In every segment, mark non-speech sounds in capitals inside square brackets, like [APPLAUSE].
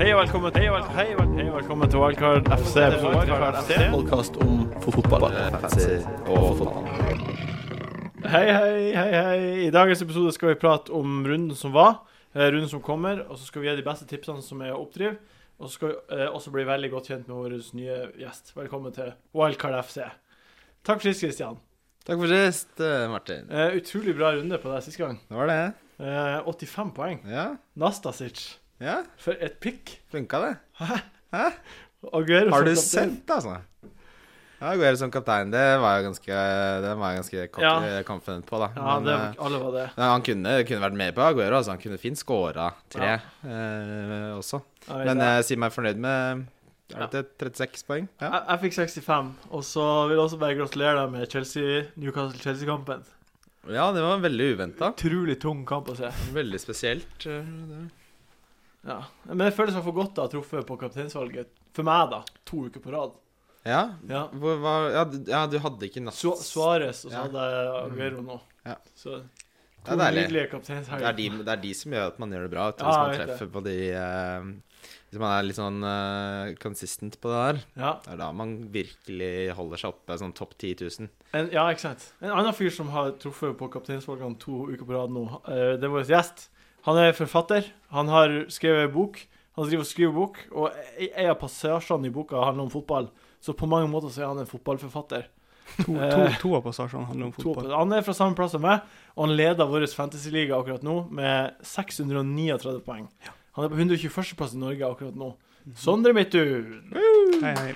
Hei og velkommen, hei og vel- hei og vel- hei og velkommen til Wildcard FC. Wildcard FC. Podkast om fotball. Hei, hei, hei, hei. I dagens episode skal vi prate om runden som var, eh, runden som kommer, og så skal vi gi de beste tipsene som er å oppdrive. Og så skal vi eh, også bli veldig godt kjent med vår nye gjest. Velkommen til Wildcard FC. Takk for sist, Kristian. Takk for sist, eh, Martin. Eh, utrolig bra runde på deg sist gang. Det var det. Eh, 85 poeng. Ja, Nastasic. Ja. For et pick. Funka det? Hæ? Aguero Har du sett, altså? Ja, Aguero som kaptein, det var jeg ganske, det var jeg ganske Ja. confident på, da. Ja, Men, det, eh, alle var det. han kunne, kunne vært med på Aguero. Altså. Han kunne fint scora tre eh, også. Jeg Men jeg sier meg fornøyd med er det 36 poeng. Ja. Jeg, jeg fikk 65, og så vil jeg også bare gratulere deg med Chelsea, Newcastle-Chelsea-kampen. ja, det var veldig uventa. Utrolig tung kamp å se. Veldig spesielt. eh, det. Ja. Men det føles for godt å ha truffet på kapteinsvalget. For meg, da. To uker på rad. Ja, Ja. hvor hva, ja, du- ja, du hadde ikke natt... Su Suárez, og så Ja. hadde jeg Aguero nå. Ja. Så Det to er deilig. nydelige Det er, kapteinshelger. de, det er de som gjør at man gjør det bra. vet du, Ja, hvis jeg man vet treffer på de eh, Hvis man er litt sånn eh, consistent på det der, Ja. det er da man virkelig holder seg oppe sånn topp 10 000. En, ja, ikke sant. En annen fyr som har truffet på kapteinsvalgene to uker på rad nå, eh, det er vår gjest. Han er forfatter. Han har skrevet bok. Han driver og skriver bok, og e- en av passasjene i boka handler om fotball. Så på mange måter så er han en fotballforfatter. To, to, Eh, to av passasjene handler om fotball. Han er fra samme plass som meg, og han leder vår fantasyliga akkurat nå med 639 poeng. Han er på 121. plass i Norge akkurat nå. Sondre Midtun, Hei, hei.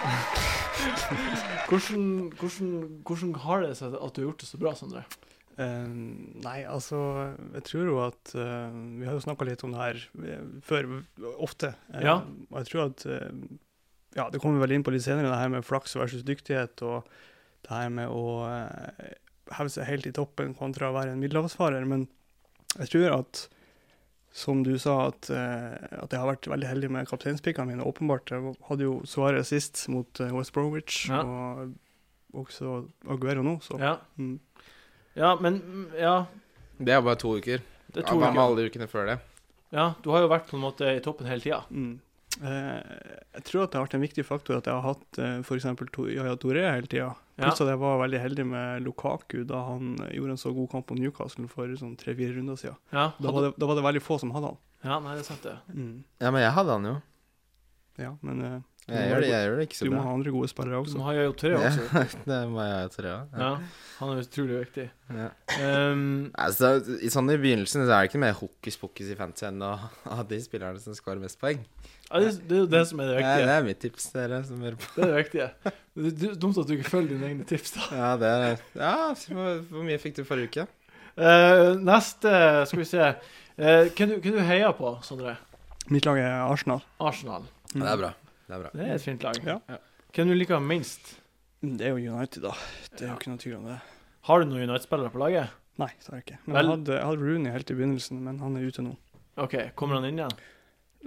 [LAUGHS] hvordan, hvordan, hvordan har det seg at du har gjort det så bra, Sondre? Eh, nei, altså Jeg tror jo at eh, Vi har jo snakka litt om det her eh, før, ofte. Ja. Og jeg tror at Ja, det kommer vi vel inn på litt senere, det her med flaks versus dyktighet, og det her med å heve seg helt i toppen kontra å være en middelhavsfarer. Men jeg tror at som du sa, at, at jeg har vært veldig heldig med kapteinspikkene mine. Åpenbart. Jeg hadde jo Suárez sist mot West Bromwich, Ja. og også Aguero nå, så Ja, mm. Ja men mm, Ja, Det er bare to uker. det er Ja, to Hva med uker. alle ukene før det? Ja, du har jo vært på en måte i toppen hele tida. Mm. Eh, jeg tror at det har vært en viktig faktor at jeg har hatt eh, f.eks. Yaya Toré hele tida. Ja. Pluss at jeg var veldig heldig med Lukaku da han gjorde en så god kamp på Newcastle for sånn tre-fire runder siden. Ja, Da var, det, da var det veldig få som hadde han. ja, nei, det er sant, det. Ja, men jeg hadde han jo. Ja, men eh, Jeg gjør det, jeg gjør det ikke du må bra. ha andre gode spillere Du også. må ha jo tre også. Ja, [LAUGHS] det må jeg tro. Ja. Ja, han er utrolig viktig. Ja. Um, Altså, i, sånn I begynnelsen så er det ikke mer hokus pokus i fantasy enn å [LAUGHS] ha de spillerne som skårer mest poeng. ja, det, det er jo det som er det Ja, det er mitt tips, dere som hører på. Det er det viktige. Det er dumt at du ikke følger dine egne tips, da. Ja, det er Ja, hvor, mye fikk du forrige uke? Uh, neste, skal vi se uh, Hvem du, du heier på, Sondre? Mitt lag er Arsenal. Arsenal. Ja, det er bra. Det er bra. Det er et fint lag. Ja. Hvem du liker minst? Mm, Det er jo United, da. Det er jo ikke noe tvil om det. Har du noen United-spillere på laget? Nei, det har jeg ikke. Men Vel- jeg hadde, jeg hadde Rooney helt i begynnelsen, men han er ute nå. OK, kommer han inn igjen?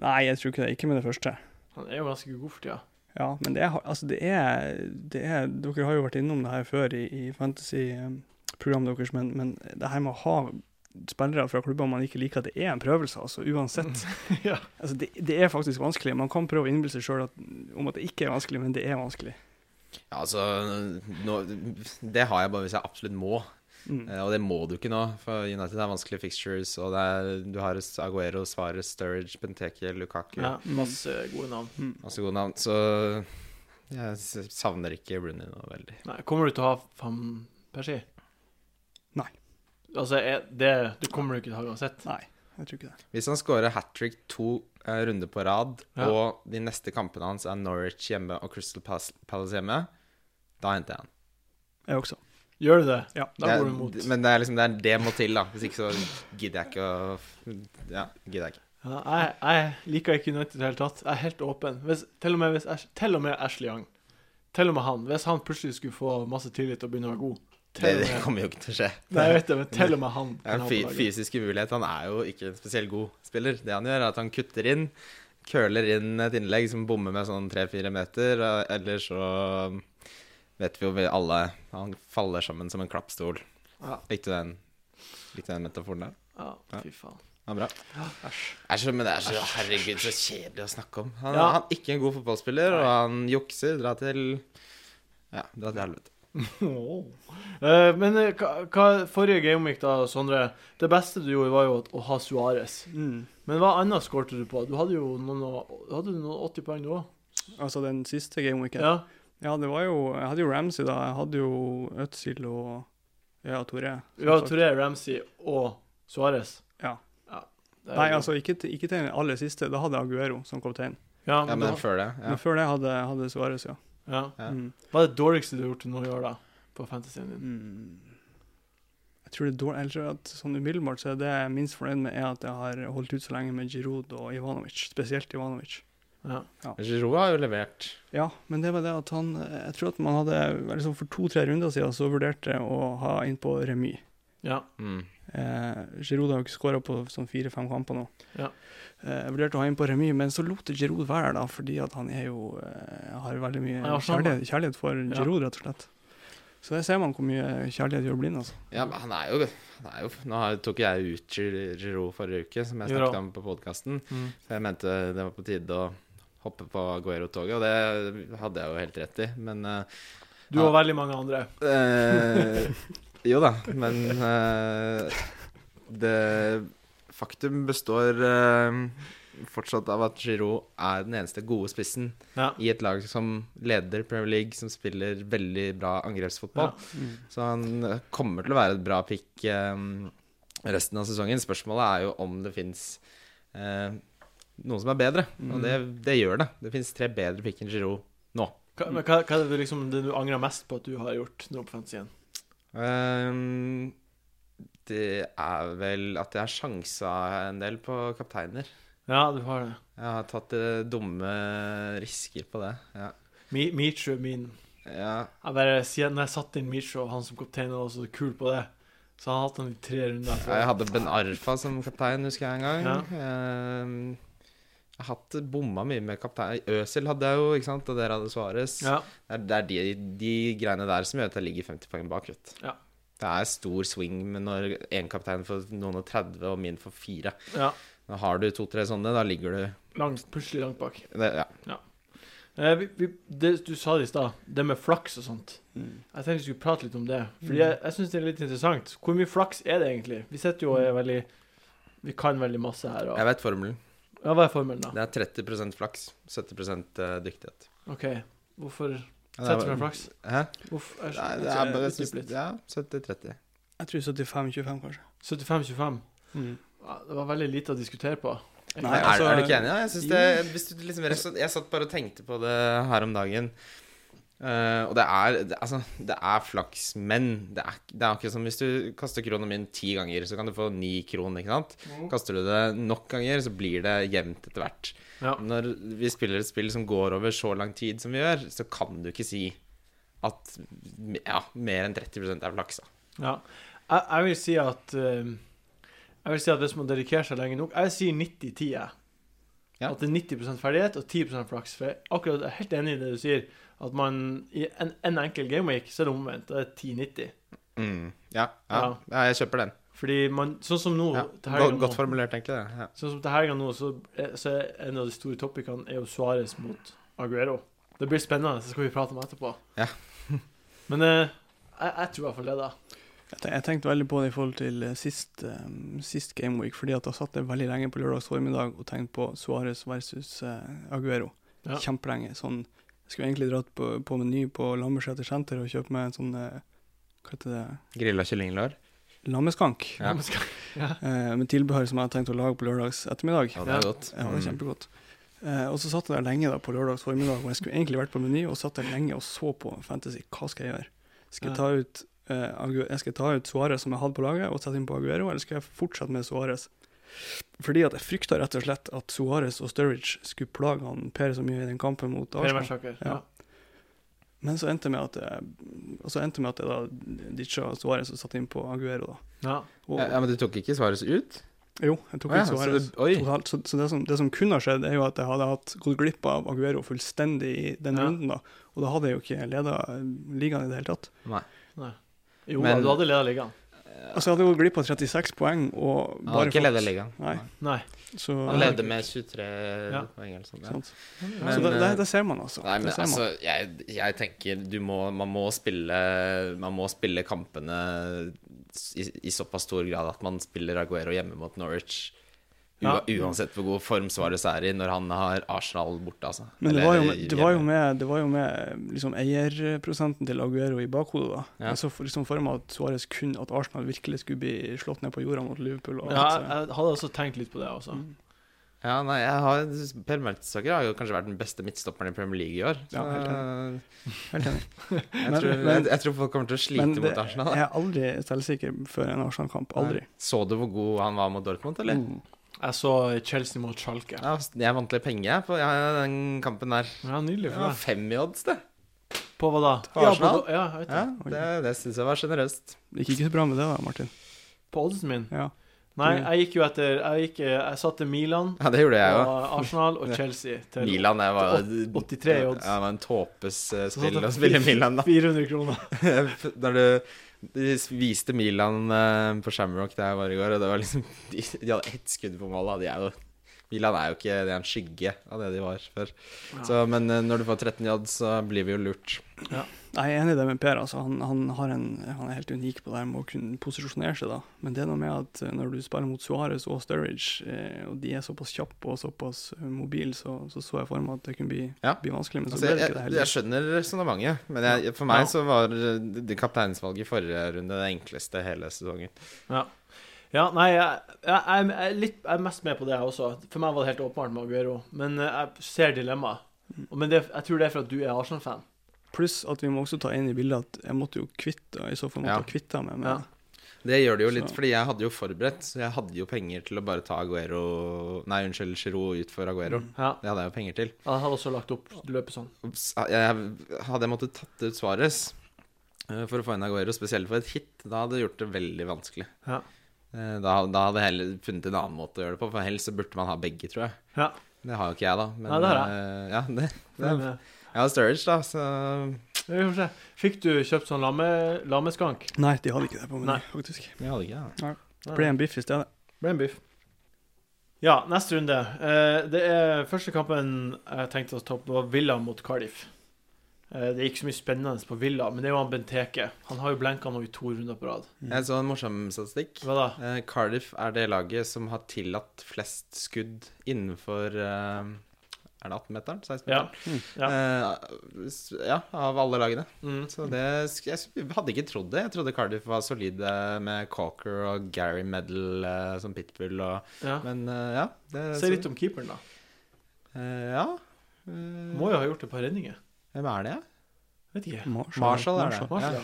Nei, jeg tror ikke det. Ikke med det første. Han er jo ganske god for tida. Ja, men det er, altså det er, det er Dere har jo vært innom det her før i, i fantasy-programmet deres, men, men det her med å ha spillere fra klubber man ikke liker, det er en prøvelse, altså uansett. [LAUGHS] ja. Altså det, det er faktisk vanskelig. Man kan prøve å innbille seg sjøl om at det ikke er vanskelig, men det er vanskelig. Ja, altså nå, Det har jeg bare hvis jeg absolutt må. Mm. Eh, Og det må du ikke nå, for United har vanskelige fixtures. Og det er, du har Aguero, Svares, Sturridge, Benteke, Lukaku. ja. Masse gode navn. Mm. Masse gode navn. Så jeg savner ikke Rooney nå veldig. Nei, kommer du til å ha fem per si? Altså, det, det kommer du ikke til å ha uansett? Nei, jeg tror ikke det. Hvis han scorer hat trick to eh, runder på rad, Ja. og de neste kampene hans er Norwich hjemme og Crystal Palace hjemme, da henter jeg han. Jeg også. Gjør du det? Ja. Da går du imot. Men det er liksom det, er, det må til, da. Hvis ikke så gidder jeg ikke å Ja, gidder jeg ikke. Ja, jeg, jeg liker ikke United i det hele tatt. Jeg er helt åpen. Hvis, til, og med hvis, Ash- til og med Ashley Young. Til og med han. Hvis han plutselig skulle få masse tillit og begynne å være god Det, det kommer jo ikke til å skje. Nei, jeg vet det, men til og med han kan ha fy fysisk umulighet. Han er jo ikke en spesielt god spiller. Det han gjør, er at han kutter inn, curler inn et innlegg som bommer med sånn tre-fire meter, og ellers så vet vi jo alle Han faller sammen som en klappstol. Ja. Likte du den, likte den metaforen der? Ja, Ja. fy faen. Ja, bra. Æsj. så, men det er så Herregud, så kjedelig å snakke om. Han, Ja. han er ikke en god fotballspiller, og han jukser. Dra til Ja, dra til helvete. Eh, men eh, hva, hva forrige gameweek, da, Sondre Det beste du gjorde, var jo å, ha Suárez. Mm. Men hva annet skårte du på? Du hadde jo noen, hadde noen 80 poeng, du òg? Altså den siste gameweeken. Ja. Ja, det var jo Jeg hadde jo Ramsey, da. Jeg hadde jo Øtzil og ja, Toré. ja Toré, Ramsey og Suárez. Ja. er Nei, jo- altså ikke, ikke til den aller siste. Da hadde jeg Aguero som kaptein. Ja, Ja, men men da, før det. Ja. Men før det hadde, hadde Suárez, ja. Ja. Ja. Mm. Hva er det dårligste du har gjort til nå i år, da? På fantasyen din? Mm. Jeg tror det er dårlig, jeg tror at sånn umiddelbart så er det jeg er minst fornøyd med, er at jeg har holdt ut så lenge med Giroud og Ivanovic. Spesielt Ivanovic. Ja. Giroud har jo levert. Ja, men det var det at han Jeg tror at man hadde liksom For to-tre runder siden så vurderte jeg å ha inn på remis. Ja. Mm. Eh, Giroud har jo ikke skåra på sånn fire-fem kamper nå. Ja. Eh, jeg vurderte å ha inn på remis, men så lot Giroud være der, da, fordi at han er jo eh, har veldig mye Ja, kjærlighet, kjærlighet for Ja. Giroud, rett og slett. Så der ser man hvor mye kjærlighet gjør blind, altså. Ja, men han er jo, han er jo Nå tok jeg ut Giroud forrige uke, som jeg snakket om på podkasten. Mm. Jeg mente det var på tide å hoppe på Aguero-toget, og det hadde jeg jo helt rett i. Men uh, Du og veldig mange andre. eh, Jo da, men uh, det Faktum består uh, fortsatt av at Giroud er den eneste gode spissen Ja. i et lag som leder Premier League, som spiller veldig bra angrepsfotball. Ja. Så han kommer til å være et bra pick eh, resten av sesongen. Spørsmålet er jo om det fins uh, noen som er bedre. Og det, det gjør det. Det fins tre bedre pick enn Giroud nå. Hva, men hva, hva er det, liksom, det du angrer mest på at du har gjort nå på fantasyen? Ehm, det er vel at jeg har sjansa en del på kapteiner. Ja, du har det. Jeg har tatt eh, dumme risker på det. Ja. Mi, Michu er min. ja. Jeg bare, Siden jeg satte inn Michu, og han som kaptein var så kul på det, så han har hatt han i tre runder. Jeg hadde Ben Arfa som kaptein, husker jeg en gang. Ja. Ehm, jeg har hatt bomma mye med kaptein. Øsil hadde jeg jo, ikke sant, og dere hadde Svares. Ja. Det er, det er de, de greiene der som gjør at jeg ligger 50 poeng bak. Vet. Ja. Det er stor swing når én kaptein får noen og 30 og min får fire. ja. Da har du to-tre sånne, da ligger du Langt, plutselig langt bak. det, ja. Eh, vi, vi, det, du sa det i stad, det med flaks og sånt. Jeg tenkte vi skulle prate litt om det. Fordi jeg, jeg syns det er litt interessant. Hvor mye flaks er det egentlig? Vi sitter jo og er veldig Vi kan veldig masse her. Og, Jeg vet formelen. Ja, hva er formelen, da? Det er 30% flaks, 70 eh, dyktighet. OK. Hvorfor Ja, det er setter du bare- med flaks? Hæ? Hvorfor, er, Nei, det er bare. Ja, 70-30. Jeg tror 75-25, kanskje. 75-25. Mm. det var veldig lite å diskutere på. Nei, er, altså- er du ikke enig? da? jeg det hvis du liksom, jeg satt bare og tenkte på det her om dagen. Eh, og det er, det, altså, det er flaks, men det er, det er akkurat som hvis du kaster kronen min ti ganger, så kan du få ni kroner, ikke sant? Kaster du det nok ganger, så blir det jevnt etter hvert. Ja. Når vi spiller et spill som går over så lang tid som vi gjør, så kan du ikke si at ja, mer enn 30% er flaks. Ja. Jeg, jeg vil si at eh, Jeg vil si at hvis man dedikerer seg lenge nok Jeg sier 90-10, jeg. Ja. At det er 90% ferdighet og 10% flaks. For jeg, akkurat, er helt enig i det du sier. At man i en, en enkel gameweek så er det omvendt. Det er 10-90. Mm. Ja, ja. Ja. jeg kjøper den. Fordi man Sånn som nå Ja. til helga Godt, godt formulert, egentlig. det. Ja. Sånn som til helga nå, så, er- så er en av de store topicene er jo Suárez mot Aguero. Det blir spennende, så skal vi prate om etterpå. Ja. [LAUGHS] Men eh, jeg, jeg tror i hvert fall det, da. Jeg, tenkte veldig på det i forhold til eh, sist, um, sist gameweek, fordi at da satt jeg veldig lenge på lørdags formiddag og tenkte på Suárez versus uh, Aguero. Ja. Kjempelenge. Sånn, jeg skulle egentlig dratt på, på Meny på Lambertseter senter og kjøpt meg en sånn eh, Hva heter det? Grilla kyllinglår. Lammeskank. Ja. Lammeskank. [LAUGHS] ja. Eh, med tilbehør som jeg hadde tenkt å lage på lørdags ettermiddag. Ja, det er godt. Ja, det er Mm. kjempegodt. Eh, og så satt jeg der lenge da på lørdags formiddag, og jeg skulle egentlig vært på Meny, og satt der lenge og så på Fantasy. Hva skal jeg gjøre? Skal jeg ta ut, eh, Agu- jeg skal ta ut Suárez som jeg hadde på laget, og sette inn på Aguero, eller skal jeg fortsette med Suárez? Fordi at jeg frykta rett og slett at Suárez og Sturridge skulle plage han Per så mye i den kampen mot Arsenal. Ja. Ja. Men så endte det med at jeg, så endte det med at jeg da ditcha Suárez og satte inn på Aguero. da. Ja. Og, Ja, Men du tok ikke Suárez ut? Jo, jeg tok ikke ja, ut så Suárez. det- totalt. Så, så det, som, det som kunne ha skjedd, er jo at jeg hadde hatt gått glipp av Aguero fullstendig i den Ja. runden. da. Og da hadde jeg jo ikke leda ligaen i det hele tatt. Nei. Jo, Men- du hadde leda ligaen. Altså, jeg hadde gått glipp av 36 poeng og Han hadde ikke ledet ligaen. Nei. Nei. Så, Han leder med 23 Ja. poeng eller sånt. Ja. Men, så det, det, eh, det ser man, altså. Nei, men ser man. altså, jeg, jeg tenker du må, man må spille Man må spille kampene i, i såpass stor grad at man spiller Aguero hjemme mot Norwich. Ja. Uansett hvor god form Suárez er i når han har Arsenal borte, altså. Men det var, jo, med- det, var jo med, det var jo med liksom eierprosenten til Aguero i bakhodet. da. Ja. Jeg så for, liksom for meg at Suárez kun at Arsenal virkelig skulle bli slått ned på jorda mot Liverpool. Og Ja, jeg, jeg hadde også tenkt litt på det også. Mm. Ja, nei, jeg har, Per Mertesaker har jo kanskje vært den beste midtstopperen i Premier League i år. Så, Ja, helt [LAUGHS] Helt enig. jeg, Men- tror, men- jeg, jeg tror folk kommer til å slite Men det, mot Arsenal. jeg er aldri selvsikker før en Arsenal-kamp. Aldri. Nei. Så du hvor god han var mot Dortmund, eller? Mm. Jeg så Chelsea mot Schalke. Ja, jeg vant litt penger på ja, den kampen der. Ja, nydelig for deg. fem i odds, det. På hva da? På Arsenal? Ja, på, ja, det. Ja, det, det syns jeg var sjenerøst. Det gikk ikke så bra med det, da, Martin. På oddsen min? Ja. Nei, jeg gikk jo etter Jeg, gikk, jeg satte Milan Ja, det gjorde jeg og. Arsenal og [LAUGHS] Chelsea til Milan jeg var, til 83 i odds. Ja, det var en tåpes eh, spill å spille Milan, da. [LAUGHS] 400 kroner. [LAUGHS] Når du de viste Milan eh, på Shamrock der jeg var i går, og det var liksom De, de hadde ett skudd på mål, da. De er jo Milan er jo ikke Det er en skygge av det de var før. Så, men eh, når du får 13 i odds, så blir vi jo lurt. Nei, Jeg er enig i det med Per. altså. Han, han, har en, han er helt unik på det her med å kunne posisjonere seg. da. Men det er noe med at eh, når du spiller mot Suárez og Sturridge, eh, og de er såpass kjappe og såpass eh, mobile, så, så så jeg for meg at det kunne bli, Ja. bli vanskelig. Men så Altså, ble det jeg, ikke det heller. jeg skjønner resonnementet, men jeg, for meg Ja. så var det kapteinsvalget i forrige runde det enkleste hele sesongen. Ja. ja, nei, jeg, jeg, jeg, er litt, jeg er mest med på det, jeg også. For meg var det helt åpenbart med Aguero. Men eh, jeg ser dilemmaet. Mm. Men det, jeg tror det er for at du er Arsenal-fan. Pluss at vi må også ta inn i bildet at jeg måtte jo kvitte i så fall måtte Ja. kvitte kvitta meg med Ja. Det gjør det jo litt, Så- fordi jeg hadde jo forberedt, så jeg hadde jo penger til å bare ta Aguero Nei, unnskyld, Giroud ut for Aguero. Mm. Ja. Det hadde jeg jo penger til. Jeg hadde også lagt opp løpet sånn. Jeg, hadde jeg måttet tatt ut Suárez eh, for å få inn Aguero, spesielt for et hit, da hadde det gjort det veldig vanskelig. Ja. Eh, Da, da hadde jeg heller funnet en annen måte å gjøre det på, for helst så burde man ha begge, tror jeg. Ja. Det har jo ikke jeg, da. Men Nei, det har jeg. ja, det, det, Har Sturridge, da, så vi får se. Fikk du kjøpt sånn lamme, lammeskank? Nei, de hadde ikke det på meg, faktisk. De hadde ikke det. Det ble en biff i stedet. Ble en biff. Ja, neste runde. Eh, det er første kampen jeg tenkte å ta opp, var Villa mot Cardiff. Eh, det er ikke så mye spennende på Villa, men det er jo han Benteke. Han har jo blenka nå i to runder på rad. Jeg så en morsom statistikk. Hva da? Eh, Cardiff er det laget som har tillatt flest skudd innenfor eh, Er det 18-meteren? 16-meteren? Ja. Eh, s- ja, av alle lagene. Mm. Så det Jeg hadde ikke trodd det. Jeg trodde Cardiff var solide med Calker og Gary Medal uh, som pitbull og ja. Men uh, ja. Det, Si litt om keeperen, da. Eh, ja. Eh, Må jo ha gjort et par redninger. Hvem er det? Vet ikke. Marshall, Marshall er det. Marshall, Ja.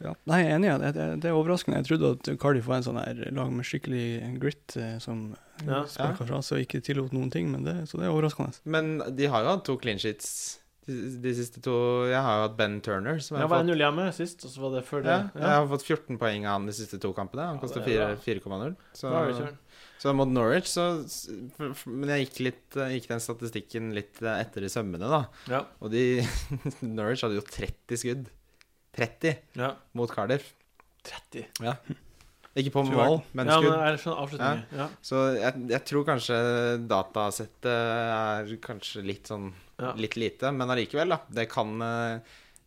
Ja. Ja. Nei, jeg er enig. det. Det, det er overraskende. Jeg trodde at Cardiff var en sånn her lag med skikkelig grit eh, som Ja. sparka fra seg og ikke tillot noen ting, men det, så det er overraskende. Men de har jo hatt to clean sheets de, de siste to Jeg har jo hatt Ben Turner. Som Jeg har var fått, 1-0 hjemme sist, og så var det før det. ja, jeg har fått 14 poeng av han de siste to kampene. Han Ja, koster det er 4 4,0. Så, så mot Norwich så Men jeg gikk, litt, gikk den statistikken litt eh, etter i sømmene, da. Ja. Og de [LAUGHS] Norwich hadde jo 30 skudd. 30 ja. mot Cardiff. 30. Ikke på mål, Ja, men men skudd. jeg skjønner avslutningen. Ja. Så jeg, jeg tror kanskje datasettet er kanskje litt sånn Ja. Litt lite, men allikevel, da. Det kan eh,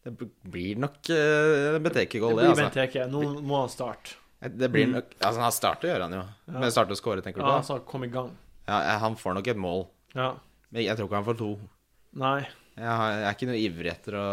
Det blir nok Det Benteke-goal, det, blir altså. Benteke. Nå må han starte. Det blir Mm. nok Altså, han starter, gjør han jo. Ja. Men starte å score, tenker du Ja, på? altså, kom i gang. Ja, han får nok et mål. Ja. Men jeg tror ikke han får to. Nei. Jeg, har, jeg er ikke noe ivrig etter å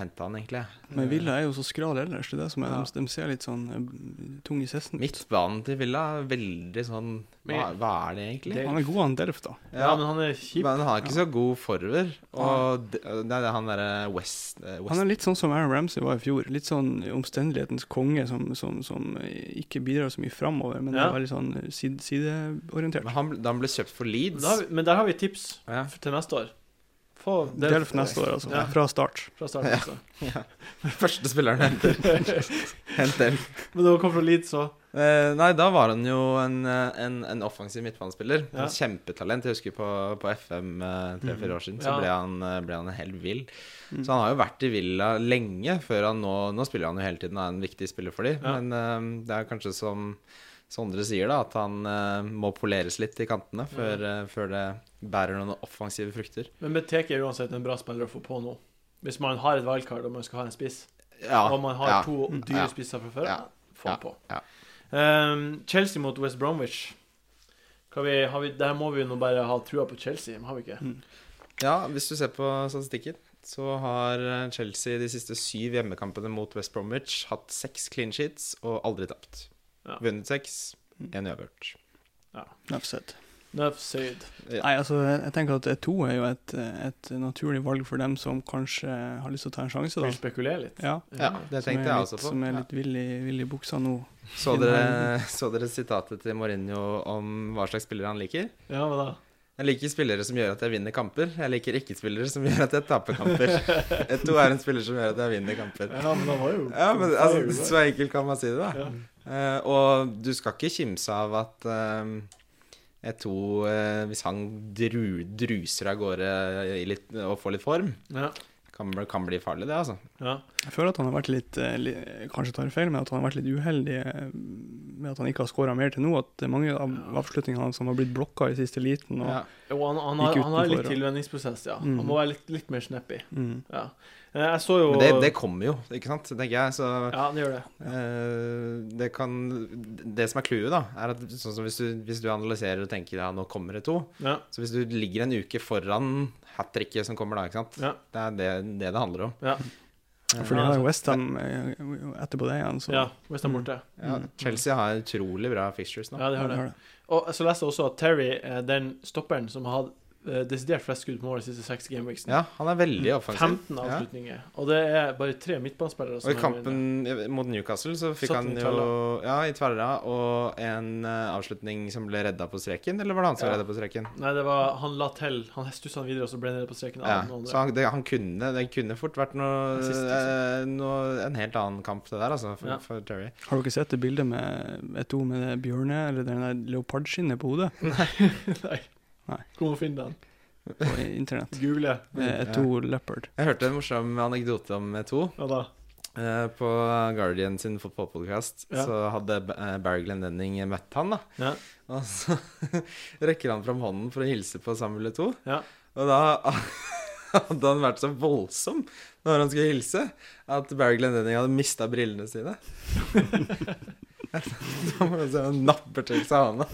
hente han, egentlig. Men Villa er jo så skral ellers. Det er det som er, Ja. de, de ser litt sånn eh, tung i cessen ut. Midtbanen til Villa er veldig sånn Hva, hva er det egentlig? Det- Han er god, han Delf, da. Ja, men han er kjip. Men han har ikke så god forver. Og det, det er han derre West, eh, West Han er litt sånn som Aaron Ramsey var i fjor. Litt sånn omstendighetens konge som, som, som ikke bidrar så mye framover, men Ja. er veldig sånn side, sideorientert. Men han, da han ble kjøpt for Leeds da Men der har vi tips ja. til neste år. Få Delf neste år, altså. Ja. Fra start. fra start. Altså. [LAUGHS] Første spilleren henter. [LAUGHS] Hent Delf. Men da han kom fra Leeds, så Eh, nei, da var han jo en, eh, en, en offensiv midtbanespiller. Ja. En Kjempetalent. Jeg husker på, på FM eh, tre-fire år siden, så Ja. ble han, eh, ble han helt vill. Mm. Så han har jo vært i Villa lenge, før han nå Nå spiller han jo hele tiden og er en viktig spiller for dem. Ja. Men eh, det er kanskje som Sondre sier, da, at han uh, må poleres litt i kantene før, uh, før det bærer noen offensive frukter. Men Beteke er uansett en bra spiller å få på nå. Hvis man har et wildcard og man skal ha en spiss, Ja, og man har ja. to dyre Ja. spisser fra før, Ja. få Ja. på. Ja. Um, Chelsea mot West Bromwich. Kan vi, har vi, der må vi nå bare ha trua på Chelsea, har vi ikke? Ja, hvis du ser på statistikken, så har eh, Chelsea de siste syv hjemmekampene mot West Bromwich hatt seks clean sheets og aldri tapt. Ja. Vunnet seks, én uavgjort. Enough said. Nuff said. Ja. Nei, altså, jeg tenker at to er jo et, et naturlig valg for dem som kanskje har lyst til å ta en sjanse, da. Vil spekulere litt. Ja, ja, det tenkte jeg også på. Som er litt vill i, vill i buksa nå. Så, dere, så dere sitatet til Mourinho om hva slags spillere han liker? Ja, hva da? Jeg liker spillere som gjør at jeg vinner kamper. Jeg liker ikke spillere som [LAUGHS] gjør at jeg taper kamper. Eto er en spiller som gjør at jeg vinner kamper. Ja, men da var jo Ja, men altså, Så enkelt kan man si det, da. Ja. Eh, og du skal ikke kimse av at jeg Eto, eh, hvis han dru, druser av gårde i litt, og får litt form, Ja. kan, bli- kan bli farlig, det, altså. ja. Jeg føler at han har vært litt eh, Kanskje tar feil, men at han har vært litt uheldig eh, med at han ikke har skåra mer til nå. At det er mange av avslutningene hans som har blitt blokka i siste liten. Og, Ja. Jo, han, han, har, han har litt tilvenningsprosess, ja. Mm. Han må være litt, litt mer snappy. mm. Ja. Eh, Jeg så jo Men det, det kommer jo, ikke sant, tenker jeg. Så Ja, det gjør det. eh, det kan Det som er clouet, da, er at sånn som hvis du, hvis du analyserer og tenker ja, nå kommer det to Ja. Så hvis du ligger en uke foran hat tricket som kommer da, ikke sant. Ja. Det er det det, det handler om. Ja. Eh, For har jo Westham etterpå det igjen, så ja West Ham borte. Ja, Chelsea har utrolig bra fixtures nå. Ja, de har det. Og så leste jeg også at Terry er den stopperen som har hatt eh, desidert flest skudd på mål de siste seks gameweeksene. Ja, han er veldig offensiv. 15 avslutninger. Og det er bare tre midtbanespillere Og i kampen mot Newcastle så fikk han jo. Ja, i tverra, og en eh, avslutning som ble redda på streken, eller var det han som Ja. redda på streken? Nei, det var Han la til. Han stussa han videre, og så ble han redda på streken. Ja, så han, det, han kunne Det kunne fort vært noe, siste, eh, noe En helt annen kamp, det der, altså, for, Ja. for Terry. Har dere sett det bildet med et ord med det bjørne, eller den der leopardskinnet på hodet? [LAUGHS] Nei. [LAUGHS] Nei. Kom og finn den. På internett. Google. Eh, to leopard. Jeg hørte en morsom anekdote om to. Ja da. Eh, på Guardian sin fotballpodkast Ja. så hadde Barry Glendenning møtt han, da. Ja. Og så [LAUGHS] rekker han fram hånden for å hilse på Samuel Eto'o. Ja. Og da [LAUGHS] hadde han vært så voldsom når han skulle hilse, at Barry Glendenning hadde mista brillene sine. [LAUGHS] [LAUGHS] Han napper til seg hana.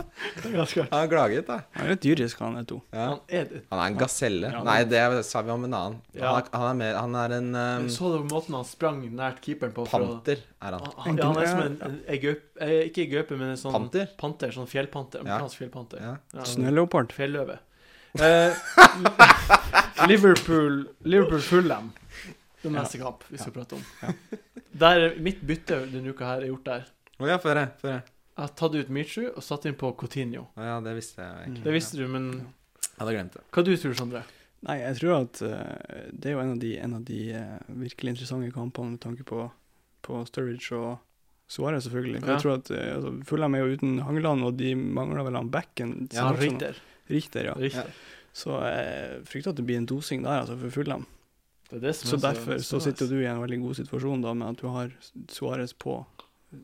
Er. Han har klaget, da. Han er litt dyrisk, han Eto. Ja. Han er det. Han er en gaselle. Ja. Nei, det sa vi om en annen. Ja. Han, er, han, er mer, han er en um, Så du måten han sprang nært keeperen på? panter, er han. Han, ja, han er som en, en, en gaupe eh, Ikke en gaupe, men en sånn Panter? panter. Sånn fjellpanter. Ja. Amerikansk fjellpanter. Ja. Ja. Snøleopard. Fjelløve. Eh, [LAUGHS] Liverpool Liverpool Fulham. Den Ja. neste kamp vi skal prate om. Ja. Der er Mitt bytte denne uka her er gjort der. Å ja, før jeg. Før jeg. Jeg har tatt ut Michu og satt inn på Coutinho. Å ja, det visste jeg egentlig. Det visste du, men Jeg hadde glemt det. hva du tror Sondre? Nei, jeg tror at eh, det er jo en av de, en av de eh, virkelig interessante kampene med tanke på, på Sturridge og Suarez, selvfølgelig. For Ja. Jeg tror at uh, altså, Fulham er jo uten Hangeland, og de mangler vel han backen. Ja, snart, sånn- Richter. Richter, ja. Richter. Så jeg frykter at det blir en dosing der, altså, for Fulham. Det er det som Så er derfor så sitter du i en veldig god situasjon da med at du har Suarez på.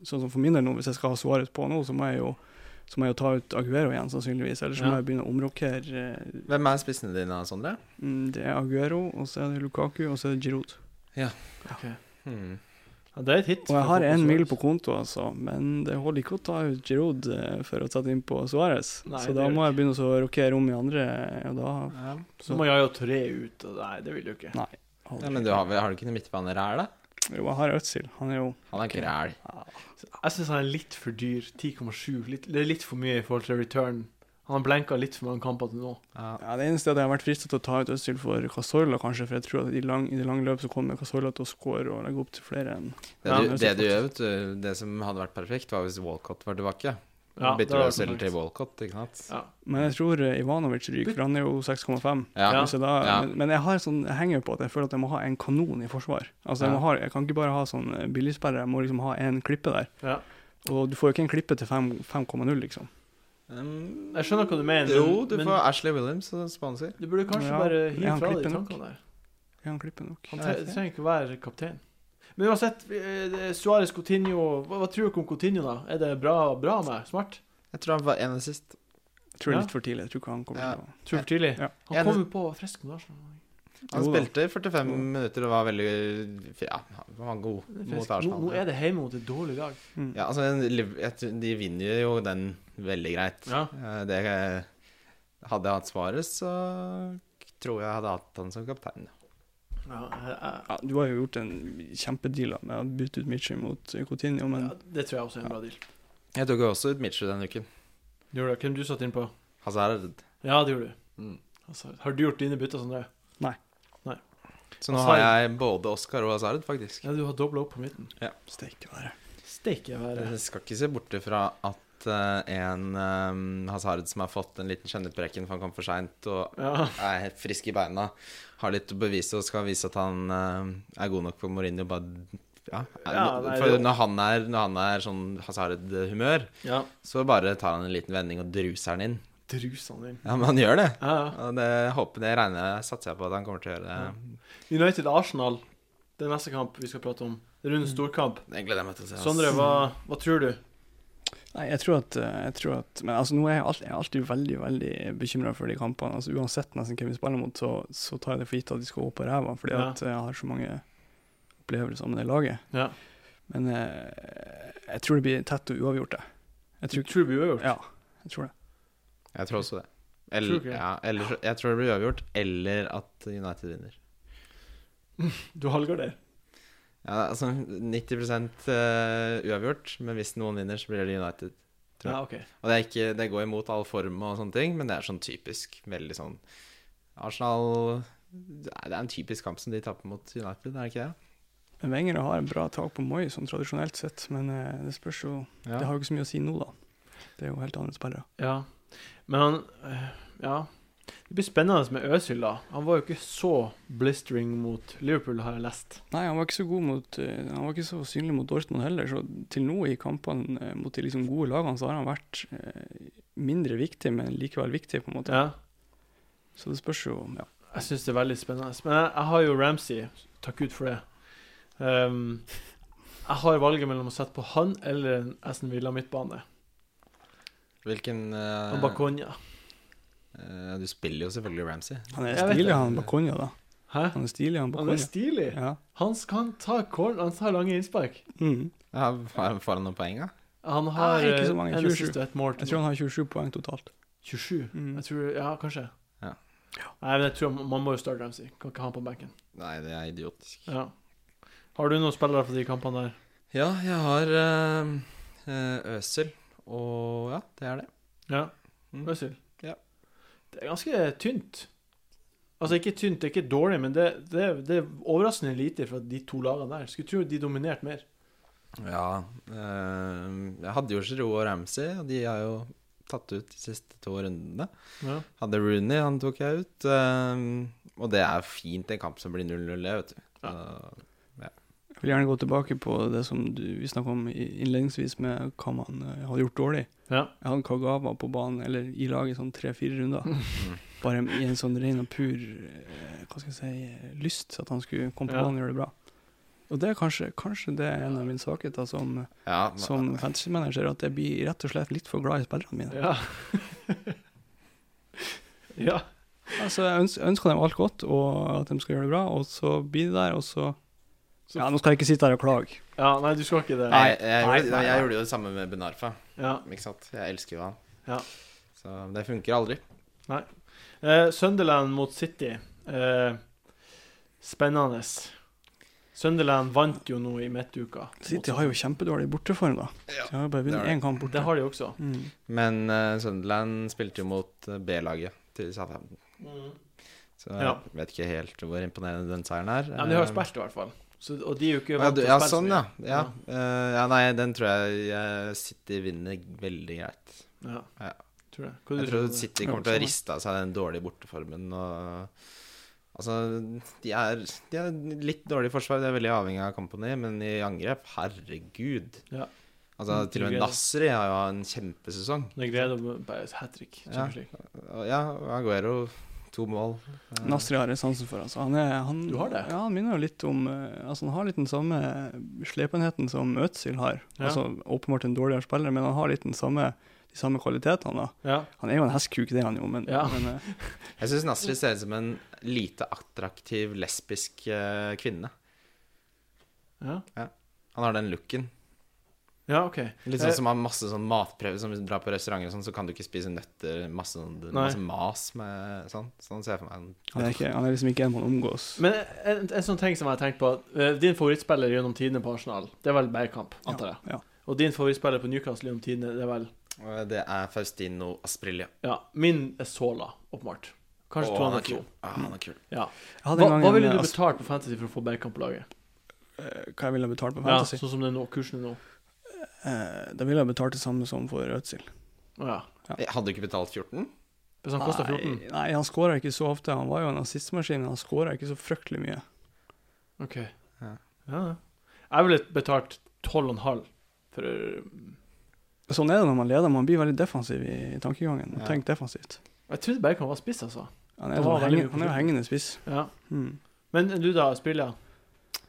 Sånn som for min del nå, hvis jeg skal ha Suarez på nå, så må jeg jo, så må jeg jo ta ut Aguero igjen, sannsynligvis. Ellers så Ja. må jeg begynne å omrokere. eh, Hvem er spissene dine, Sondre? mm, Det er Aguero, og så er det Lukaku, og så er det Giroud. Ok. Hmm. Ja, det er et hit. Og jeg har én en mil på konto, altså, men det holder ikke å ta ut Giroud eh, for å sette inn på Suarez. Så da må jeg begynne å rokere om i andre, og da Ja. Så må jeg jo tre ut, og nei, det vil du ikke. Nei. ja, men du har, har du ikke noe her, da? Jo, jeg har Øtzil. Han er jo Han er græl. Jeg syns han er litt for dyr. 10,7. Det er litt for mye i forhold til return. Han har blenka litt for mange kamper til nå. Ja. Ja, Det eneste er at jeg har vært fristet til å ta ut Øzil for Casorla, kanskje, for jeg tror at i, lang, i det lange løp så kommer Casorla til å score og legge opp til flere enn Det, du, det du gjør, vet du, det som hadde vært perfekt, var hvis Walcott var tilbake. Ja, Bytter du selv til Walcott, ikke sant? Ja. Men jeg tror eh, Ivanovic ryker, for han er jo 6,5. Ja. Ja. Ja. men, jeg, har sånn, jeg henger jo på at jeg føler at jeg må ha en kanon i forsvar. Altså Jeg, Ja. må ha, jeg kan ikke bare ha sånn eh, billigsperre, jeg må liksom ha en klippe der. Ja. Og du får jo ikke en klippe til 5,0, liksom. Um, Jeg skjønner hva du mener. Jo, du men får Ashley Williams som du burde kanskje Ja, bare hive fra deg de tankene der. Er han klippe nok? Han trenger ikke å være kaptein. Men uansett, Suárez er Suarez Coutinho hva, hva tror du om Coutinho, da? Er det bra, bra med? Smart? Jeg tror han var en sist. Jeg tror Ja. litt for tidlig. Jeg tror ikke han kommer Ja. til å Tror for tidlig? Ja. Han En- kom jo på frisk med Arsenal. Han Jo spilte i 45 Jo. minutter og var veldig Ja, han var god mot Arsenal. Nå, nå er det hjemme mot et dårlig lag. mm. Ja, altså, de vinner jo den veldig greit. Ja. Eh, Det Hadde jeg hatt svaret, så tror jeg jeg hadde hatt han som kaptein. Ja, Ja, du har jo gjort en kjempedeal med å bytte ut Mitchell mot Coutinho, men ja, det tror jeg også er en bra deal. Jeg tok også ut Mitchell denne uken. Gjorde det. Hvem du satt inn på? Hazard. Ja, det gjorde du. Mm. Hazard. har du gjort dine bytter, Sondre? Så nå Hazard. har jeg både Oscar og Hazard, faktisk. Ja, du har dobla opp på midten. steike være. Steike være. Jeg skal ikke se bort ifra at eh, en um, Hazard som har fått en liten kjennepreken, for han kom for seint og Ja. er helt frisk i beina, har litt å bevise og skal vise at han eh, er god nok for Mourinho. Bare ja, Ja, nei, for når han er, når han er sånn Hazard-humør, ja. så bare tar han en liten vending og druser han inn. Druser han inn? Ja, men han gjør det. Og det håper det regner jeg satser jeg på at han kommer til å gjøre. Ja. United-Arsenal, det er neste kamp vi skal prate om. Rundens storkamp. Det å se. Sondre, hva, hva tror du? Nei, jeg tror at, eh, jeg tror at Men altså, nå er jeg alltid, jeg er alltid veldig veldig bekymra for de kampene. Altså, uansett nesten hvem vi spiller mot, så, så tar jeg det for gitt at de skal gå på ræva, fordi Ja. at jeg har så mange opplevelser med det laget. Ja. Men jeg, jeg tror det blir tett og uavgjort, jeg. Jeg Du tror, tror det blir uavgjort? ja, jeg tror det. Jeg tror også det. Tror Eller, du ja, eller, jeg tror det blir uavgjort, eller at United vinner. [LAUGHS] Du halvgarderer? Ja, altså 90 eh, uavgjort, men hvis noen vinner, så blir det United. Tror jeg. Ja, okay. Og det, er ikke, det går imot all form og sånne ting, men det er sånn typisk veldig sånn Arsenal Det er er en typisk kamp som de taper mot United, er det ikke det? Men Wenger har en bra tak på Moi, sånn tradisjonelt sett, men eh, det spørs jo Ja. Det har jo ikke så mye å si nå, da. Det er jo helt andre spillere. Ja. Men han eh, Ja. Det blir spennende med Øzil, da. Han var jo ikke så blistering mot Liverpool, har jeg lest. Nei, han var ikke så god mot eh, Han var ikke så synlig mot Dortmund heller, så til nå i kampene eh, mot de liksom gode lagene, så har han vært eh, mindre viktig, men likevel viktig, på en måte. Ja. Så det spørs jo Ja. Jeg syns det er veldig spennende. Men jeg, jeg har jo Ramsey. Takk Gud for det. Um, jeg har valget mellom å sette på han eller en Aston Villa midtbane. Hvilken uh, Og Bakonya. Du spiller jo selvfølgelig Ramsey. Han er stilig, han Bakonya, da. Hæ? Han er stilig, han Han er stilig. Ja. Han kan ta corn, han tar lange innspark. Mm. Ja, har- Får han noen poeng, da? Han har Nei, ikke eh, så mange, 27. assist og et mål. Jeg tror han har 27 poeng totalt. 27. Mm. Jeg tror, ja, kanskje. Ja. Nei, men jeg tror man må jo starte Ramsey. Kan ikke ha han på benken. Nei, det er idiotisk. Ja. Har du noen spillere for de kampene der? Ja, jeg har uh, Øsel, og ja, det er det. Ja. Mm. Det er ganske tynt. Altså ikke tynt, det er ikke dårlig, men det, det, det er overraskende lite fra de to lagene der. Skulle tro de dominerte mer. Ja, eh, jeg hadde jo Giroud og Ramsey, og de har jo tatt ut de siste to rundene. Ja. Hadde Rooney, han tok jeg ut. eh, og det er fint en kamp som blir 0-0, det, vet du. Ja. Vil gjerne gå tilbake på det som du, vi snakket om innledningsvis, med hva man uh, hadde gjort dårlig. ja. Jeg hadde Kagawa på banen, eller i laget, sånn tre-fire runder. mm. Bare i en sånn ren og pur uh, hva skal jeg si, lyst at han skulle komme på Ja. banen og gjøre det bra. Og det er kanskje, kanskje det er en av mine svakheter som, ja, men- som fantasy-manager, at jeg blir rett og slett litt for glad i spillerne mine. Ja. [LAUGHS] ja. Altså, jeg ønsker, ønsker dem alt godt, og at de skal gjøre det bra, og så blir det der, og så Så- Ja, nå skal jeg ikke sitte her og klage. ja. Nei, du skal ikke det. Nei, jeg, Nei, gjorde, nei, jeg gjorde jo det samme med Benarfa. Ja. Ikke sant? Jeg elsker jo han. Ja. Så det funker aldri. Eh, Sunderland mot City. Eh, spennende. Sunderland vant jo nå i midtuka. City har jo kjempedårlig borteform, da. Ja. De har bare vunnet én kamp borte. Det har de også. Mm. Men uh, Sunderland spilte jo mot eh, B-laget til Southampton. Så jeg Ja. vet ikke helt hvor imponerende den seieren er. Ja, men de har jo spilt i hvert fall. Så, og de er jo ikke vant til ja å spille så sånn, ja. ja. Uh, ja. Nei, den tror jeg jeg City vinner veldig greit. Ja. Ja. Tror jeg. Hva Jeg tror? City kommer til å riste av seg den dårlige borteformen. Og, altså, de er, de er litt dårlig i forsvar, de er veldig avhengig av Company, men i angrep, herregud. Ja. Altså, Mm, til og med. Nasri har jo en kjempesesong. Negredo bare hat trick. Ja. Ja, Aguero, to mål. Eh, Nasri har jeg sansen for. Altså. Han, er, han, Du har det? Ja, han minner jo litt om eh, Altså, han har litt den samme slepenheten som Øtzil har. Ja. Altså, åpenbart en dårligere spiller, men han har litt den samme, de samme kvalitetene. Ja. Han er jo en hestkuk, det er han jo, men, Ja. men uh... [LAUGHS] Jeg syns Nasri ser ut som en lite attraktiv lesbisk uh, kvinne. Ja. Han har den looken. Ja, OK. Litt Eh, sånn som har masse sånn matprøver Som hvis du drar på restauranter og sånn, så kan du ikke spise nøtter. Masse, sånn, masse mas med sånn. Sånn ser jeg for meg. han, er ikke, han er liksom ikke en man omgås. Men en, en sånn ting som jeg har tenkt på eh, Din favorittspiller gjennom tidene på Arsenal, det er vel Bergkamp, antar jeg. Ja, ja. Og din favorittspiller på Newcastle gjennom tidene, det er vel Det er Faustino Asprilla. Ja, min er Sola, åpenbart. Kanskje andre er kul. to. Ah, han er kul. Ja. Hva, hva ville du eh, betalt på Fantasy for å få Bergkamp på laget? eh, Hva jeg ville betalt på Fantasy? Ja, sånn som det er nå, kursen er nå. Eh, da ville jeg betalt det samme som for Øtzil. Ja. ja. Hadde du ikke betalt 14? Hvis han kosta Nei, 14? nei, han skåra ikke så ofte. Han var jo en assistmaskin, men han skåra ikke så fryktelig mye. OK. Ja. Ja. Jeg ville betalt 12,5 for Sånn er det når man leder. Man blir veldig defensiv i, i tankegangen. Ja. Tenk defensivt. Jeg trodde Bergkamp var spiss, altså. Han er, var så henge, han er jo hengende spiss. Ja. Mm. Men du, da, spiller?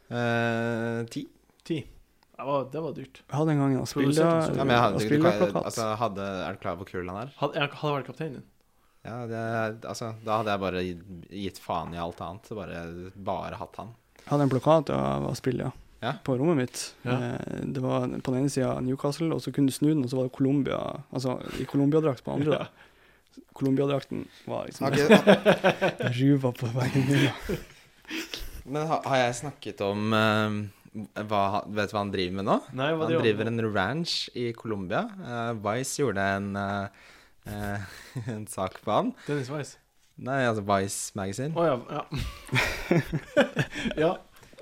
Eh, ti. 10. Det var, det var dyrt. Jeg hadde en gang han så- Ja, men jeg hadde, du, Aspilla-plakat. altså, hadde, er du klar over hvor kul han er? Hadde jeg hadde vært kapteinen din. Ja, det, altså, da hadde jeg bare gitt- faen i alt annet. Bare, bare hatt han. Jeg hadde en plakat av spille, Ja. på rommet mitt. Ja. Eh, det var på den ene sida Newcastle, og så kunne du snu den, og så var det Colombia Altså i Colombia-drakt på andre. Ja. Colombia-drakten var liksom ruva [LAUGHS] på veggen min. Men har, har jeg snakket om eh, hva, Vet du hva han driver med nå? Nei, Han driver med? en ranch i Colombia. Uh, Vice gjorde en, uh, uh, [LAUGHS] en sak på han. Dennis Vice? Nei, altså Vice Magazine. Å ja. Ja. [LAUGHS] ja.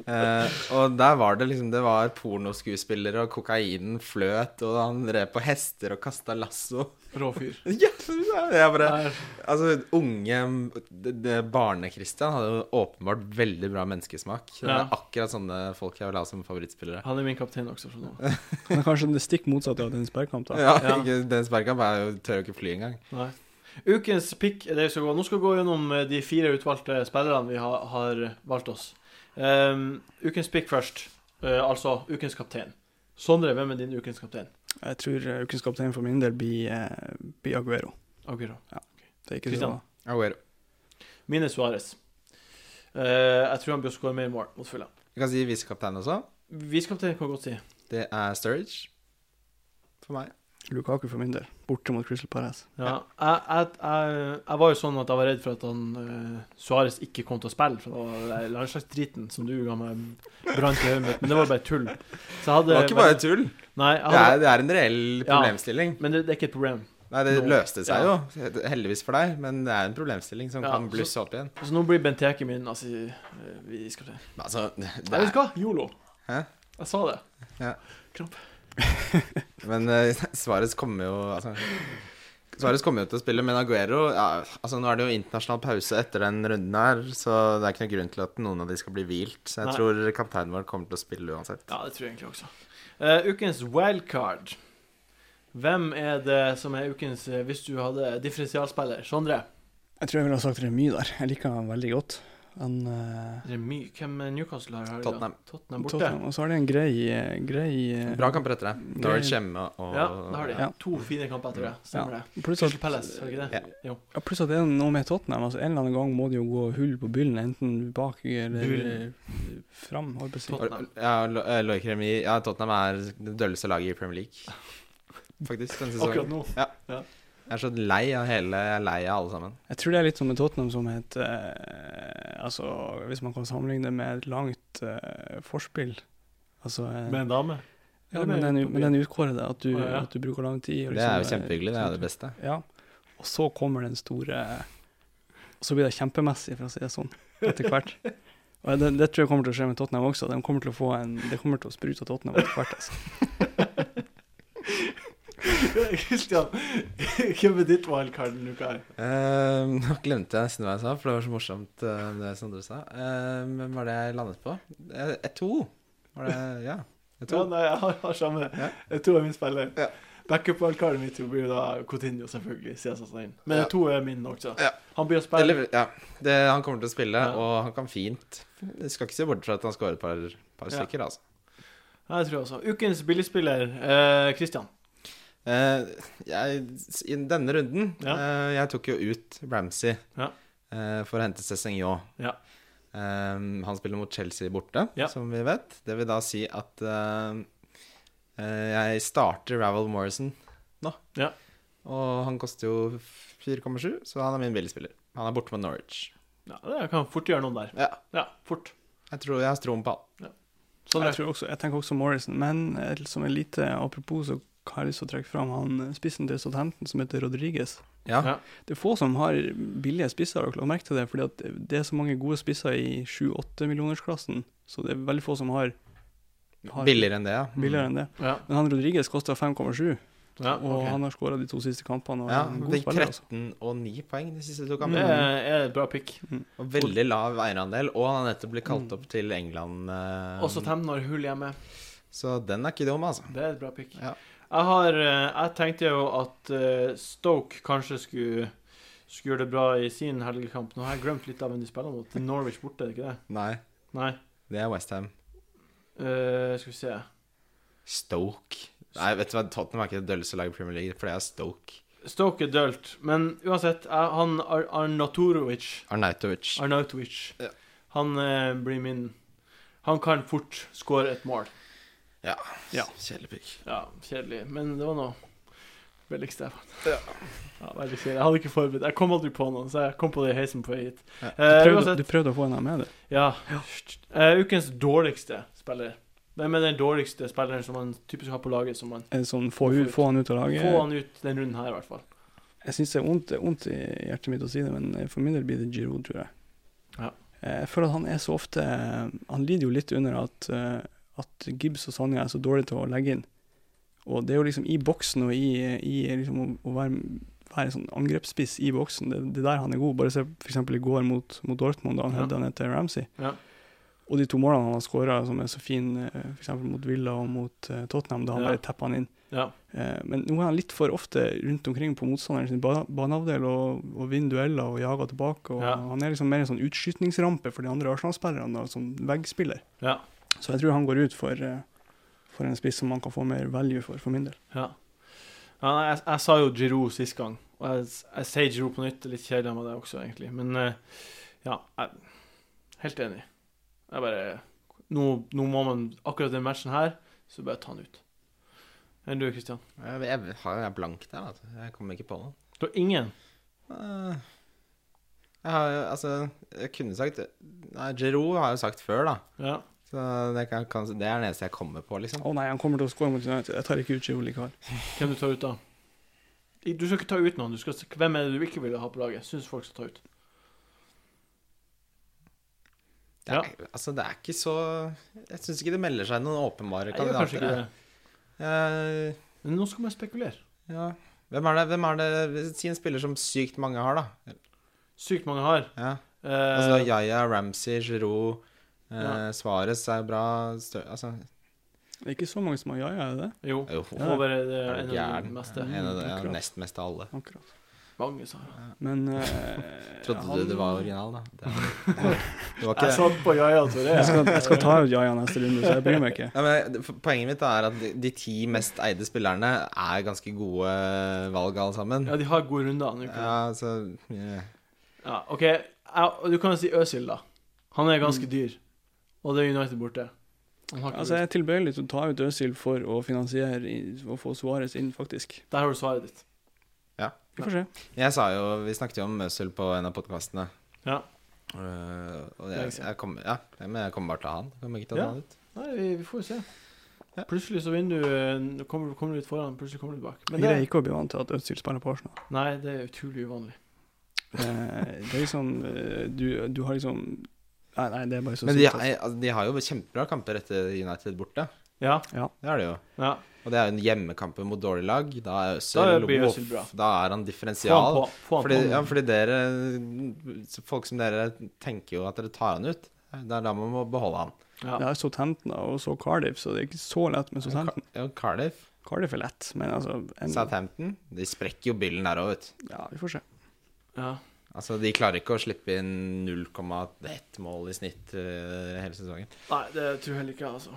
Eh, og der var det liksom Det var pornoskuespillere, og kokainen fløt, og han drev på hester og kasta lasso. Rå fyr. [LAUGHS] Ja, jeg bare Nei, Altså, unge Barne-Christian hadde jo åpenbart veldig bra menneskesmak. Det er Ja. akkurat sånne folk jeg vil ha som favorittspillere. Han er min kaptein også, fra nå. Er kanskje det stikk motsatte av Dennis Bergkamp. da. Ja, Ja. Dennis Bergkamp er jo, tør jo ikke fly engang. Nei. Ukens pick er det vi skal gå. Nå skal vi gå gjennom eh, de fire utvalgte spillerne vi har, har valgt oss. Um, ukens pick først. Uh, altså ukens kaptein. Sondre, hvem er din ukens kaptein? Jeg tror eh, ukens kaptein for min del blir, uh, blir Aguero. Aguero. Det er ikke Christian. så Aguero. Mine Suárez. Eh, jeg tror han blir å skåre mer mål mot Fulham. Vi kan si visekaptein også. Visekaptein kan jeg godt si. Det er Sturridge for meg. Lukaku for min del, borte mot Crystal Palace. Ja, jeg, jeg, jeg, jeg var jo sånn at jeg var redd for at han uh, Suárez ikke kom til å spille, for det var en slags landslagsdriten som du ga meg brant i hodet mitt, men det var bare tull. Så jeg hadde Det var ikke bare tull. Nei, hadde, Det er, det er en reell Ja. problemstilling. men det, det er ikke et problem. Nei, det Nå- løste seg ja. jo, heldigvis for deg, men det er en problemstilling som Ja, kan blusse opp igjen. Så nå blir Benteke min altså, Vi skal se. Altså, det Nei, vet er, du hva? Yolo. Hæ? Jeg sa det. [LAUGHS] men uh, Svares kommer jo altså, Svares kommer jo til å spille, men Aguero ja, altså Nå er det jo internasjonal pause etter den runden her, så det er ikke noe grunn til at noen av de skal bli hvilt. Så jeg Nei. tror kapteinen vår kommer til å spille uansett. Ja, det tror jeg egentlig også. Uh, ukens wildcard. Hvem er det som er ukens eh, hvis du hadde differensialspiller? Sondre? Jeg tror jeg ville ha sagt Remy der. Jeg liker han veldig godt. Han, er mye. Hvem er Newcastle har? Tottenham. Tottenham borte. Tottenham, og så har de en grei, eh, grei eh, Bra kamper etter det. Norwich hjemme og Ja, det har de. Ja. To fine kamper etter det. Stemmer det. Pluss at, Palace, er det ikke det? Ja. ja, pluss at det er noe med Tottenham. Altså, en eller annen gang må de jo gå hull på byllen, enten bak eller Byllen. eh, fram. holdt på å si. Tot- Ja, eh, Ja, Tottenham er det dølleste laget i Premier League. Faktisk, denne [LAUGHS] Akkurat sesongen. nå. Jeg er så lei av hele Jeg er lei av alle sammen. Jeg tror det er litt som med Tottenham som et eh, Altså, hvis man kan sammenligne det med et langt eh, forspill Altså eh, Med en dame? ja, men med- den, men den utkårede, at du, Å, ja. at du bruker lang tid. og Det er jo liksom, eh, kjempehyggelig. Det er det beste. Ja. Og så kommer den store Og så blir det kjempemessig, for å si det sånn, etter hvert. Og det, det tror jeg kommer til å skje med Tottenham også. De kommer til å få en, det kommer til å sprute av Tottenham etter hvert. Altså. [LAUGHS] Kristian, hvem er ditt wildcard denne uka? Eh, Nå glemte jeg nesten hva jeg sa, for det var så morsomt uh, det Sondre sa. Uh, hvem var det jeg landet på? Uh, to. Var det Ja. Er Ja, nei, jeg har, har samme. Ja. Det er min spiller. Ja. Backup-wildcardet mitt blir da Coutinho, selvfølgelig. Jeg inn. Men Ja. to er min også. Ja. Han blir å spille. Eller, ja. Det, han kommer til å spille, Ja. og han kan fint Jeg skal ikke se bort fra at han skårer et par, par stykker, altså. Ja, det tror jeg også. Ukens billigspiller, Kristian. Christian. Eh, jeg, I denne runden Ja. uh, Jeg tok jo ut Ramsey Ja. uh, for å hente Cézignon. Ja. Han spiller mot Chelsea borte, Ja. som vi vet. Det vil da si at jeg starter Ravel Morrison nå. Ja. Og han koster jo 4,7, så han er min billigspiller. Han er borte med Norwich. Ja, det kan fort gjøre noen der. Ja, Ja, fort. jeg tror jeg har troen på han. Sånn jeg, er tror også, jeg tenker også Morrison, men som en lite apropos, så har jeg lyst til å trekke fram han eh, spissen til Southampton som heter Rodriguez. Ja. Ja. Det er få som har billige spisser, har dere lagt merke til det? Fordi det er så mange gode spisser i 7-8 millionersklassen, så det er veldig få som har, har Billigere enn det, ja. billigere enn det. Ja, Men han Rodriguez koster 5,7, ja, og ok. han har skåra de to siste kampene. Og Ja, er han god spiller, altså. og 9 poeng de siste to kampene. Det er et bra pick. Og veldig lav eierandel, og han har nettopp blitt kalt Mm. opp til England. eh, Også Temnen har hull hjemme. så den er ikke dum, altså. Det er et bra pick. Ja. Jeg har eh, Jeg tenkte jo at eh, Stoke kanskje skulle skulle gjøre det bra i sin helgekamp. Nå har jeg glemt litt av hvem de spiller mot. Norwich borte, er det ikke det? Nei, Nei. det er Westham. Uh, skal vi se Stoke. Nei, vet du hva, Tottenham er ikke det dølleste laget i Premier League, for det er Stoke. Stoke er dølt, men uansett Han Ar Arnautovic Arnautovic. Arnautovic Ja. Han eh, blir min Han kan fort skåre et mål. Ja. Ja. Kjedelig pikk. Ja, kjedelig, men det var noe billigste jeg fant. Ja. Ja, veldig kjedelig. Jeg hadde ikke forberedt. Jeg kom aldri på noen, så jeg kom på det i heisen på vei hit. Ja. Du Eh, prøvde, uh, du prøvde å få en av med det. ja. Uh, ukens dårligste spiller. Hvem er den dårligste spilleren som man typisk har på laget? Som man En sånn, få, ut, få han ut av laget. Få han ut den runden her, i hvert fall. Jeg syns det er vondt, vondt i hjertet mitt å si det, men for min del blir det Giroud, tror jeg. Ja. Eh, Jeg føler at han er så ofte Han lider jo litt under at, eh, at Gibbs og Sonja er så dårlige til å legge inn. Og det er jo liksom i boksen og i, i liksom å, å være, være en sånn angrepsspiss i boksen, det, det er der han er god. Bare se f.eks. i går mot, mot Dortmund, da han Ja. hedda ned til Ramsey. Ja. Og de to målene han har skåra, som er så fine, f.eks. mot Villa og mot eh, Tottenham, da han Ja. bare tepper han inn. Ja. Eh, men nå er han litt for ofte rundt omkring på motstanderen sin ba- baneavdel og, og vinner dueller og jager tilbake. Og Ja. Han er liksom mer en sånn utskytningsrampe for de andre Arsenal-spillerne, som veggspiller. Ja. Så jeg tror han går ut for, eh, for en spiss som man kan få mer value for, for min del. ja. ja jeg, jeg sa jo Giroud sist gang, og jeg, jeg sier Giroud på nytt. Det er litt kjedelig med det også, egentlig. Men eh, ja, jeg er helt enig. Jeg bare nå, nå må man Akkurat den matchen her, så bare ta han ut. Enn du, Kristian? Jeg, jeg har jeg er blank der, altså. Jeg kommer ikke på noe. Du har ingen? Eh, Jeg har jo, altså Jeg kunne sagt Nei, Giroud har jeg jo sagt før, da. Ja. Så det, kan, kan, det er det eneste jeg kommer på, liksom. Å nei, han kommer til å skåre mot United. Jeg tar ikke ut Giroud Carl. Hvem du tar ut da? Du skal ikke ta ut noen. Du skal, hvem er det du ikke vil ha på laget? Syns folk skal ta ut. Det er, Altså, det er ikke så Jeg syns ikke det melder seg noen åpenbare kandidater. Jeg gjør kanskje ikke det. jeg. Men nå skal man spekulere. ja. Hvem er det, hvem er det Si en spiller som sykt mange har, da. Sykt mange har. Ja. Uh, Altså Yaya, Ramsey, Giroud, Ja. Suarez er bra stø Altså Det er ikke så mange som har jaja, er det det? jo. Jo, Over det er en av de meste. En av de ja, nest mest av alle. Akkurat. Mange, sa ja. Men uh, [LAUGHS] Trodde han- du det var original, da? Det, [LAUGHS] det var ikke Jeg satt på Jaja Toré. jeg, skal, jeg skal ta ut jaja neste runde, så jeg bryr meg ikke. Ja, men Poenget mitt er at de, de ti mest eide spillerne er ganske gode valg, alle sammen. Ja, de har gode runder. Ja, så yeah. Ja, OK. Du kan jo si Øsil, da. Han er Mm. ganske dyr. Og det er United borte. Altså, jeg er tilbøyelig til å ta ut Øzil for å finansiere og få Suárez inn, faktisk. Der har du svaret ditt. Vi får se. Jeg sa jo Vi snakket jo om Øzil på en av podkastene. Ja. og jeg, jeg kom, ja, men jeg kommer bare til å ha han. Kommer ikke til å Ja. han ut. Nei, vi, vi får jo se. Ja. Plutselig så vinner du eh, kommer, kommer du litt foran, plutselig kommer du bak. Men Jeg greier ikke å bli vant til at Øzil spiller på Arsenal. nei, det er utrolig uvanlig. Eh, det er liksom du, du har liksom Nei, nei det er bare så Men de, sykt. er, altså, de har jo kjempebra kamper etter United borte. Ja. Det er det jo. ja. Og det er jo en hjemmekamp mot dårlig lag. Da er Øzil blir voff, Özil bra. Da er han Få han differensial. på. Få han Fordi, på. ja, fordi dere Folk som dere tenker jo at dere tar han ut. Det er da man må beholde han. Ja. Det er Southampton og så Cardiff, så det er ikke så lett med Southampton. Ja, Cardiff. Cardiff er lett, men altså en, Southampton. De sprekker jo billen der òg, vet du. Ja, vi får se. ja. Altså, de klarer ikke å slippe inn 0,1 mål i snitt uh, hele sesongen. Nei, det tror jeg heller ikke, altså.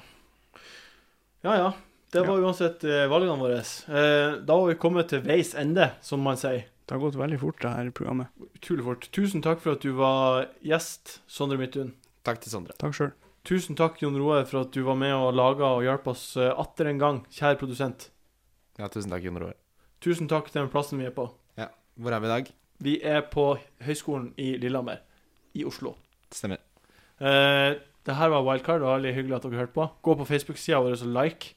Ja, ja. Det var uansett uh, valgene våre. Uh, da var vi kommet til veis ende, som man sier. Det har gått veldig fort, det her programmet. Utrolig fort. Tusen takk for at du var gjest, Sondre Midtun. Takk til Sondre. Takk sjøl. Tusen takk, Jon Roe, for at du var med og laga og hjalp oss atter en gang, kjære produsent. Ja, tusen takk, Jon Roar. Tusen takk til den plassen vi er på. Ja. Hvor er vi i dag? Vi er på Høgskolen i Lillehammer i Oslo. Stemmer. Eh, det her var Wildcard, og veldig hyggelig at dere hørte på. Gå på Facebook-sida vår og like.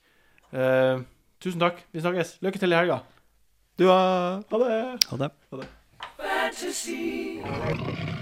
Eh, tusen takk. Vi snakkes. Lykke til i helga. Du har Ha det. Ha det. fantasy.